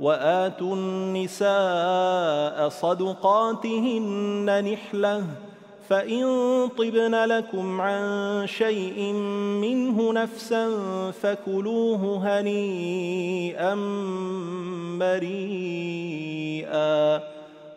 وآتوا النساء صدقاتهن نحلة فإن طبن لكم عن شيء منه نفسا فكلوه هنيئا مريئا.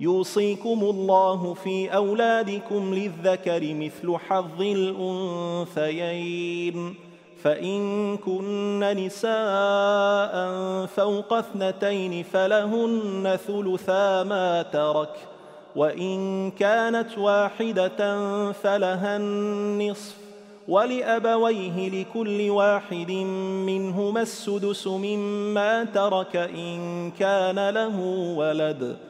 يوصيكم الله في أولادكم للذكر مثل حظ الأنثيين. فإن كن نساء فوق اثنتين فلهن ثلثا ما ترك وإن كانت واحدة فلها النصف. ولأبويه لكل واحد منهما السدس مما ترك إن كان له ولد.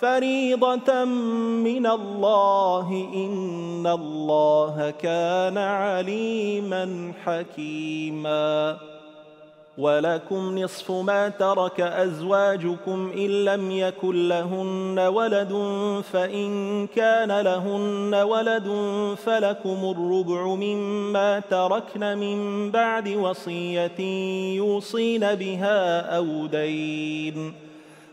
فريضة من الله إن الله كان عليما حكيما. ولكم نصف ما ترك أزواجكم إن لم يكن لهن ولد فإن كان لهن ولد فلكم الربع مما تركن من بعد وصية يوصين بها أو دين.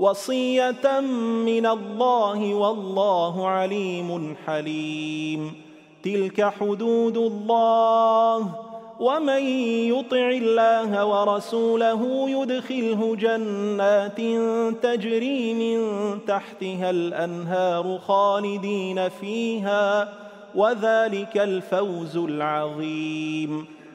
وصية من الله والله عليم حليم. تلك حدود الله. ومن يطع الله ورسوله يدخله جنات تجري من تحتها الأنهار خالدين فيها. وذلك الفوز العظيم.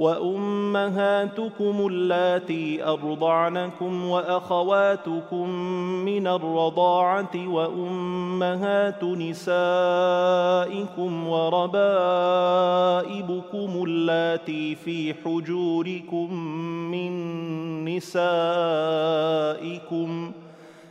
وأمهاتكم اللاتي أرضعنكم وأخواتكم من الرضاعة وأمهات نسائكم وربائبكم اللاتي في حجوركم من نسائكم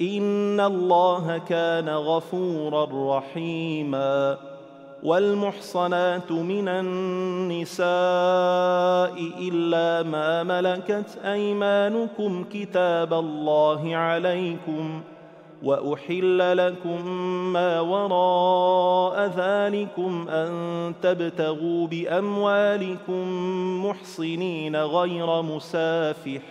ان الله كان غفورا رحيما والمحصنات من النساء الا ما ملكت ايمانكم كتاب الله عليكم واحل لكم ما وراء ذلكم ان تبتغوا باموالكم محصنين غير مسافحين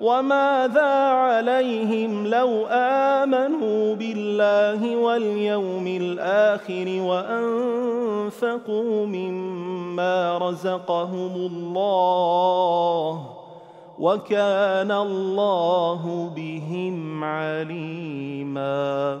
وماذا عليهم لو امنوا بالله واليوم الآخر وانفقوا مما رزقهم الله وكان الله بهم عليما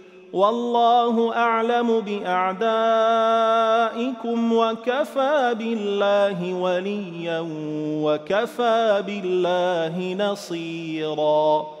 والله أعلم بأعدائكم وكفى بالله وليا وكفى بالله نصيرا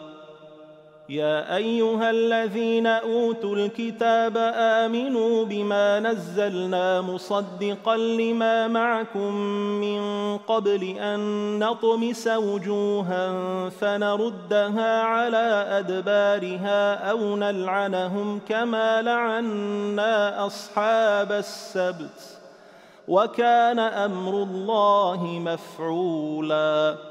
يا أيها الذين أوتوا الكتاب آمنوا بما نزلنا مصدقا لما معكم من قبل أن نطمس وجوها فنردها على أدبارها أو نلعنهم كما لعنا أصحاب السبت وكان أمر الله مفعولا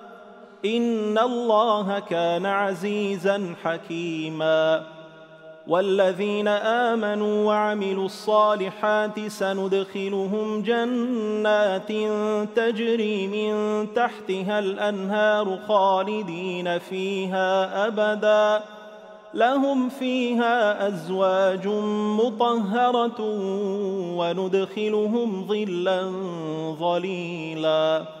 ان الله كان عزيزا حكيما. والذين امنوا وعملوا الصالحات سندخلهم جنات تجري من تحتها الانهار خالدين فيها ابدا. لهم فيها ازواج مطهره وندخلهم ظلا ظليلا.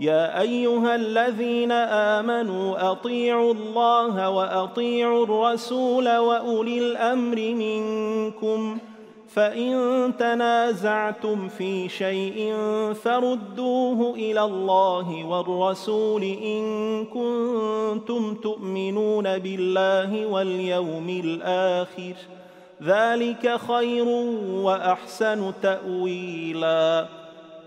يا أيها الذين آمنوا أطيعوا الله وأطيعوا الرسول وأولي الأمر منكم. فإن تنازعتم في شيء فردوه إلى الله والرسول إن كنتم تؤمنون بالله واليوم الآخر. ذلك خير وأحسن تاويلا.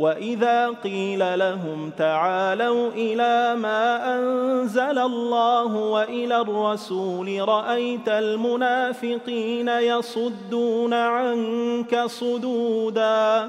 وإذا قيل لهم تعالوا إلى ما أنزل الله وإلى الرسول رأيت المنافقين يصدون عنك صدودا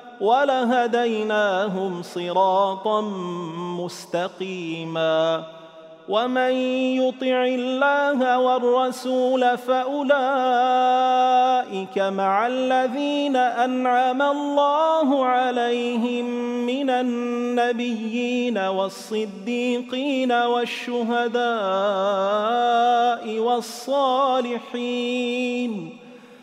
ولهديناهم صراطا مستقيما. ومن يطع الله والرسول فأولئك مع الذين أنعم الله عليهم من النبيين والصديقين والشهداء والصالحين.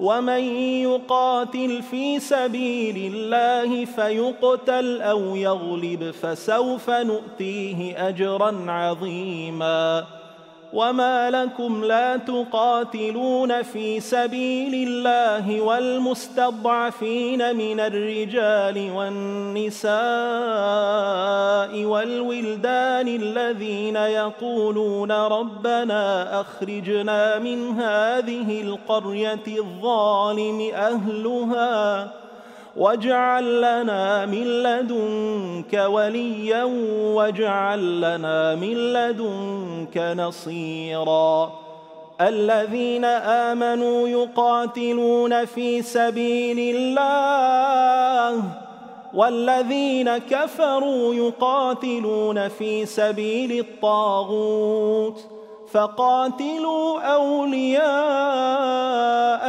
ومن يقاتل في سبيل الله فيقتل أو يغلب فسوف نؤتيه أجرا عظيما. وما لكم لا تقاتلون في سبيل الله والمستضعفين من الرجال والنساء والولدان الذين يقولون ربنا اخرجنا من هذه القريه الظالم اهلها واجعل لنا من لدنك وليا واجعل لنا من لدنك نصيرا. الذين آمنوا يقاتلون في سبيل الله والذين كفروا يقاتلون في سبيل الطاغوت. فقاتلوا أولياء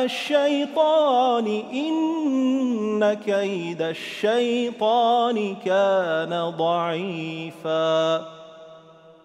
الشيطان إن كيد الشيطان كان ضعيفا.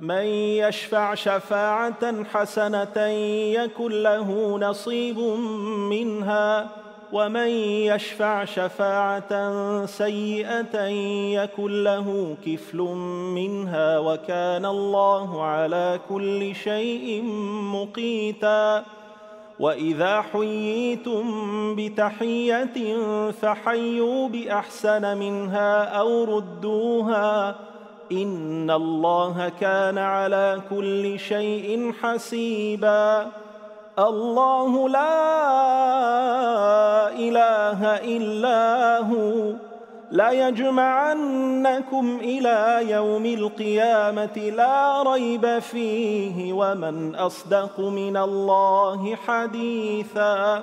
من يشفع شفاعة حسنة يكن له نصيب منها ومن يشفع شفاعة سيئة يكن له كفل منها وكان الله على كل شيء مقيتا. وإذا حييتم بتحية فحيوا بأحسن منها أو ردوها. ان الله كان على كل شيء حسيبا. الله لا اله الا هو. ليجمعنكم إلى يوم القيامه لا ريب فيه ومن اصدق من الله حديثا.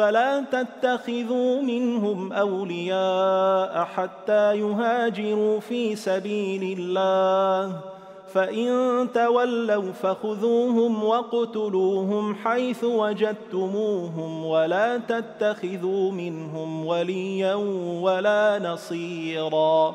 فلا تتخذوا منهم أولياء حتى يهاجروا في سبيل الله؟ فإن تولوا فخذوهم واقتلوهم حيث وجدتموهم ولا تتخذوا منهم وليا ولا نصيرا.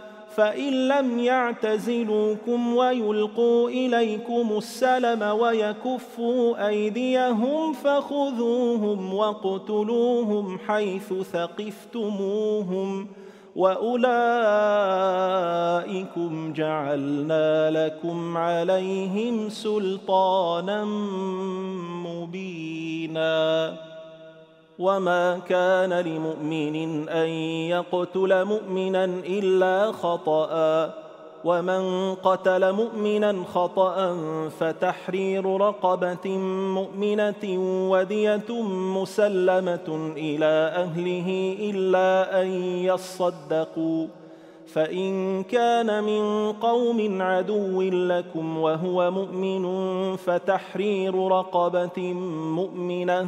فإن لم يعتزلوكم ويلقوا إليكم السلم ويكفوا أيديهم فخذوهم واقتلوهم حيث ثقفتموهم وأولئكم جعلنا لكم عليهم سلطانا مبينا وما كان لمؤمن ان يقتل مؤمنا الا خطأ ومن قتل مؤمنا خطأ فتحرير رقبة مؤمنة ودية مسلمة إلى أهله إلا أن يصدقوا فإن كان من قوم عدو لكم وهو مؤمن فتحرير رقبة مؤمنة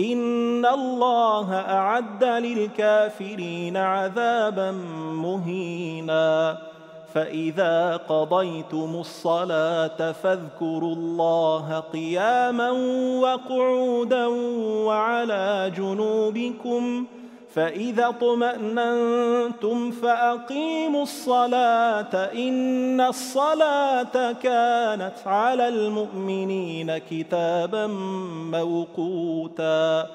ان الله اعد للكافرين عذابا مهينا. فاذا قضيتم الصلاه فاذكروا الله قياما وقعودا وعلى جنوبكم فإذا اطمأننتم فأقيموا الصلاة إن الصلاة كانت على المؤمنين كتابا موقوتا.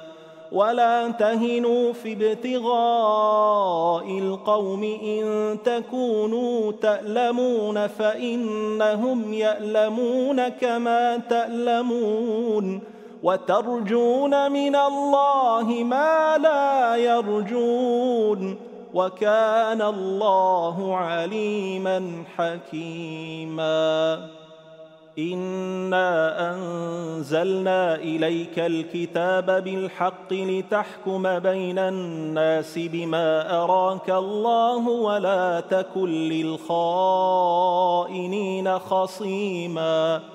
ولا تهنوا في ابتغاء القوم إن تكونوا تألمون فإنهم يألمون كما تألمون. وترجون من الله ما لا يرجون وكان الله عليما حكيما. إنا أنزلنا إليك الكتاب بالحق لتحكم بين الناس بما أراك الله ولا تكن للخائنين خصيما.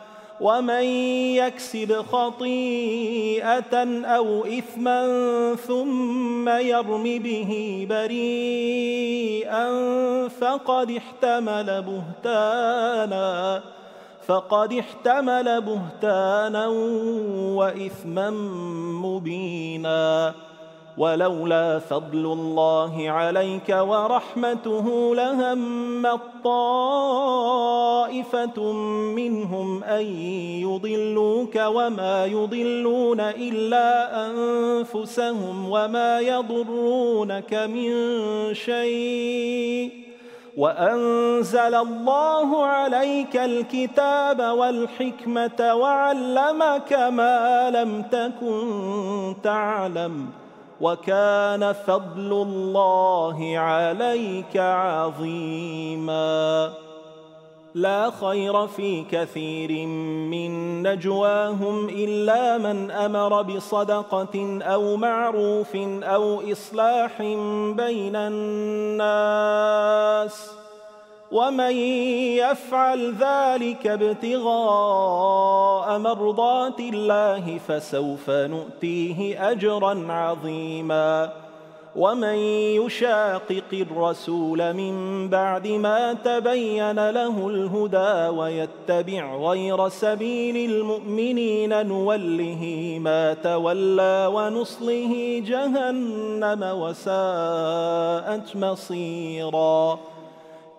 ومن يكسب خطيئة أو إثما ثم يرم به بريئا فقد احتمل بهتانا فقد احتمل بهتانا وإثما مبينا. ولولا فضل الله عليك ورحمته لهم طائفة منهم أن يضلوك وما يضلون إلا أنفسهم وما يضرونك من شيء وأنزل الله عليك الكتاب والحكمة وعلمك ما لم تكن تعلم ۖ وكان فضل الله عليك عظيما. لا خير في كثير من نجواهم إلا من أمر بصدقة أو معروف أو إصلاح بين الناس. ومن يفعل ذلك ابتغاء مرضات الله فسوف نؤتيه اجرا عظيما ومن يشاقق الرسول من بعد ما تبين له الهدى ويتبع غير سبيل المؤمنين نوله ما تولى ونصله جهنم وساءت مصيراً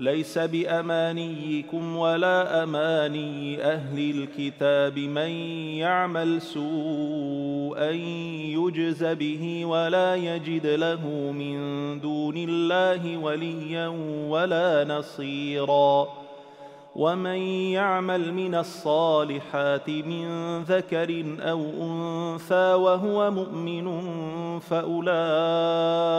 ليس بأمانيكم ولا أماني أهل الكتاب من يعمل سوءا يجز به ولا يجد له من دون الله وليا ولا نصيرا ومن يعمل من الصالحات من ذكر أو أنثى وهو مؤمن فأولئك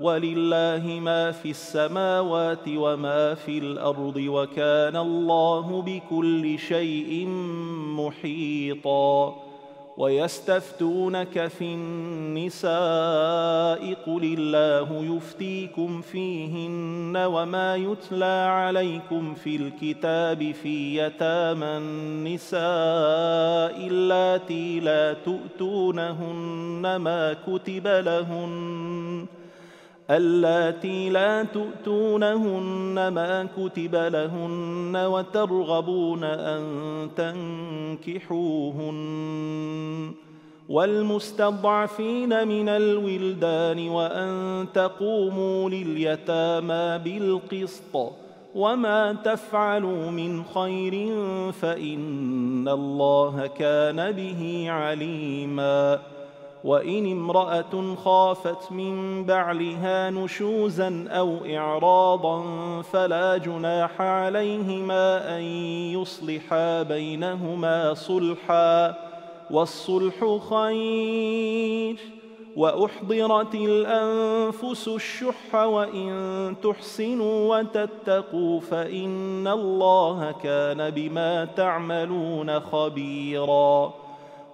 ولله ما في السماوات وما في الأرض وكان الله بكل شيء محيطا ويستفتونك في النساء قل الله يفتيكم فيهن وما يتلى عليكم في الكتاب في يتامى النساء اللاتي لا تؤتونهن ما كتب لهن اللاتي لا تؤتونهن ما كتب لهن وترغبون أن تنكحوهن والمستضعفين من الولدان وأن تقوموا لليتامى بالقسط وما تفعلوا من خير فإن الله كان به عليما وإن امرأة خافت من بعلها نشوزا أو إعراضا فلا جناح عليهما أن يصلحا بينهما صلحا والصلح خير وأحضرت الأنفس الشح وإن تحسنوا وتتقوا فإن الله كان بما تعملون خبيرا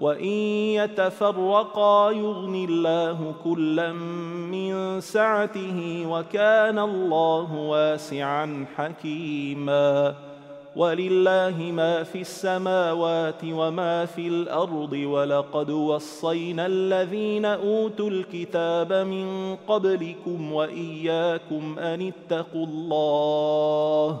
وإن يتفرقا يغن الله كلا من سعته وكان الله واسعا حكيما. ولله ما في السماوات وما في الأرض ولقد وصينا الذين أوتوا الكتاب من قبلكم وإياكم أن اتقوا الله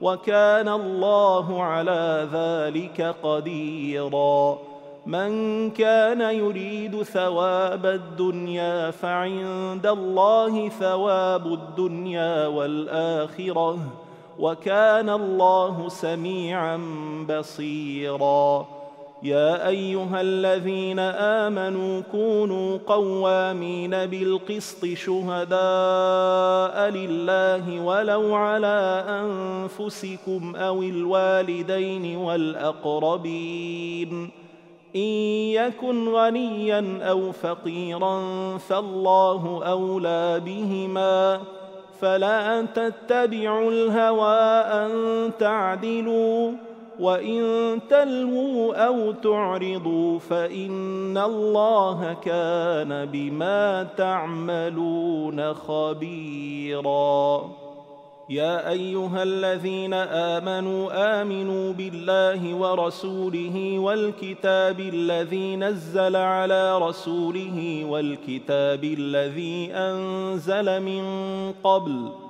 وكان الله على ذلك قديرا. من كان يريد ثواب الدنيا فعند الله ثواب الدنيا والآخرة وكان الله سميعا بصيرا. يا أيها الذين آمنوا كونوا قوامين بالقسط شهداء لله ولو على أنفسكم أو الوالدين والأقربين. إن يكن غنيا أو فقيرا فالله أولى بهما. فلا تتبعوا الهوى أن تعدلوا. وان تلووا أو تعرضوا فان الله كان بما تعملون خبيرا. يا ايها الذين امنوا امنوا بالله ورسوله والكتاب الذي نزل على رسوله والكتاب الذي انزل من قبل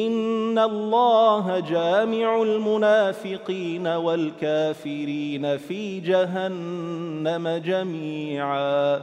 ان الله جامع المنافقين والكافرين في جهنم جميعا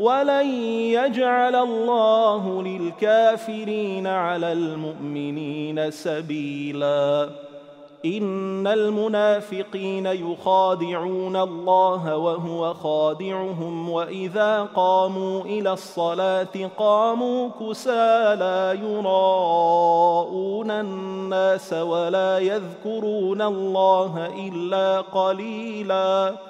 ولن يجعل الله للكافرين على المؤمنين سبيلا. ان المنافقين يخادعون الله وهو خادعهم واذا قاموا إلى الصلاه قاموا كسى لا يراءون الناس ولا يذكرون الله الا قليلا.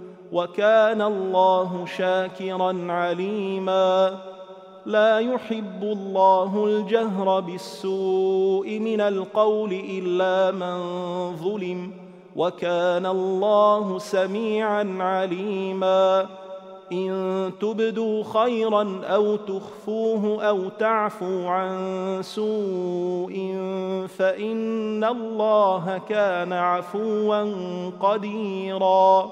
وكان الله شاكرا عليما. لا يحب الله الجهر بالسوء من القول إلا من ظلم وكان الله سميعا عليما. إن تبدوا خيرا أو تخفوه أو تعفوا عن سوء فإن الله كان عفوا قديرا.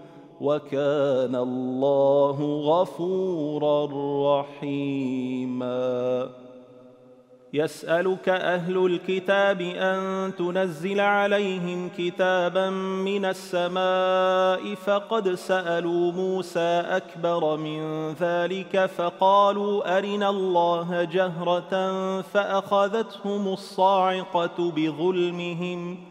وكان الله غفورا رحيما. يسألك أهل الكتاب أن تنزل عليهم كتابا من السماء فقد سألوا موسى أكبر من ذلك فقالوا أرنا الله جهرة فأخذتهم الصاعقة بظلمهم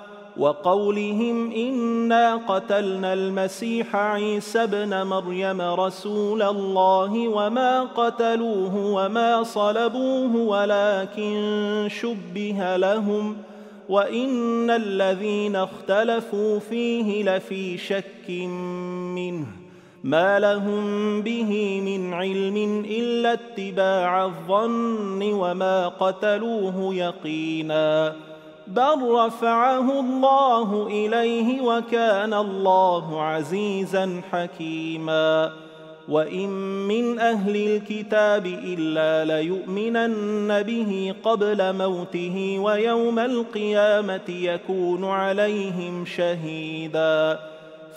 وقولهم إنا قتلنا المسيح عيسى ابن مريم رسول الله وما قتلوه وما صلبوه ولكن شبه لهم وإن الذين اختلفوا فيه لفي شك منه ما لهم به من علم إلا اتباع الظن وما قتلوه يقينا بل رفعه الله اليه وكان الله عزيزا حكيما. وان من أهل الكتاب الا ليؤمنن به قبل موته ويوم القيامه يكون عليهم شهيدا.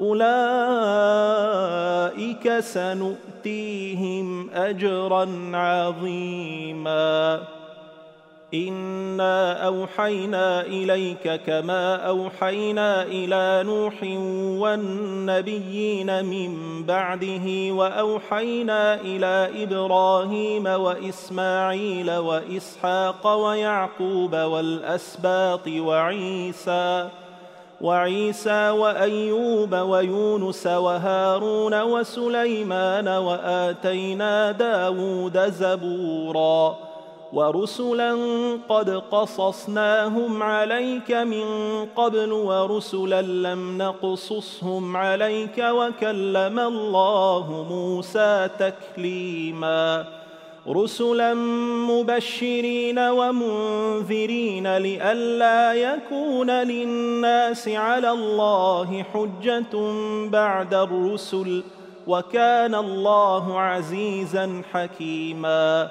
اولئك سنؤتيهم اجرا عظيما. انا اوحينا اليك كما اوحينا إلى نوح والنبيين من بعده واوحينا إلى إبراهيم واسماعيل واسحاق ويعقوب والاسباط وعيسى وعيسى وأيوب ويونس وهارون وسليمان وآتينا داود زبورا ورسلا قد قصصناهم عليك من قبل ورسلا لم نقصصهم عليك وكلم الله موسى تكليما رسلا مبشرين ومنذرين لئلا يكون للناس على الله حجة بعد الرسل وكان الله عزيزا حكيما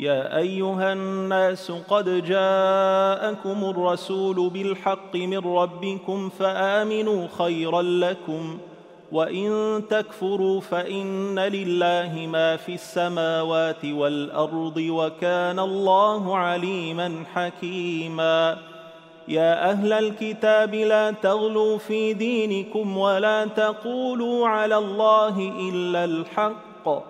يا أيها الناس قد جاءكم الرسول بالحق من ربكم فآمنوا خيرا لكم وإن تكفروا فإن لله ما في السماوات والأرض وكان الله عليما حكيما يا أهل الكتاب لا تغلوا في دينكم ولا تقولوا على الله إلا الحق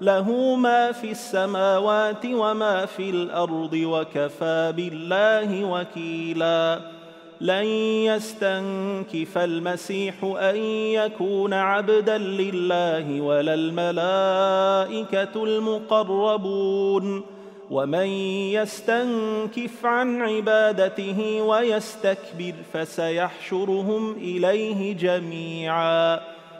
له ما في السماوات وما في الأرض وكفى بالله وكيلا. لن يستنكف المسيح أن يكون عبدا لله ولا الملائكة المقربون. ومن يستنكف عن عبادته ويستكبر فسيحشرهم إليه جميعا.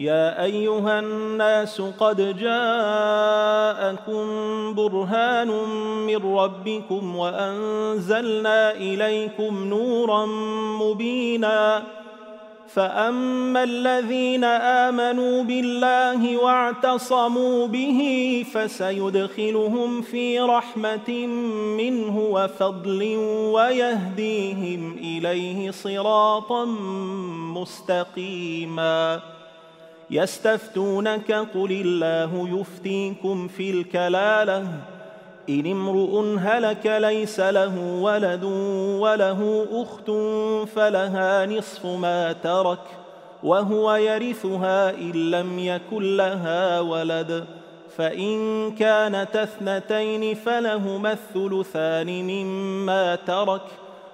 يا أيها الناس قد جاءكم برهان من ربكم وأنزلنا إليكم نورا مبينا. فأما الذين آمنوا بالله واعتصموا به فسيدخلهم في رحمة منه وفضل ويهديهم إليه صراطا مستقيما. يستفتونك قل الله يفتيكم في الكلالة. إن امرؤ هلك ليس له ولد وله أخت فلها نصف ما ترك وهو يرثها إن لم يكن لها ولد. فإن كانت اثنتين فلهما الثلثان مما ترك.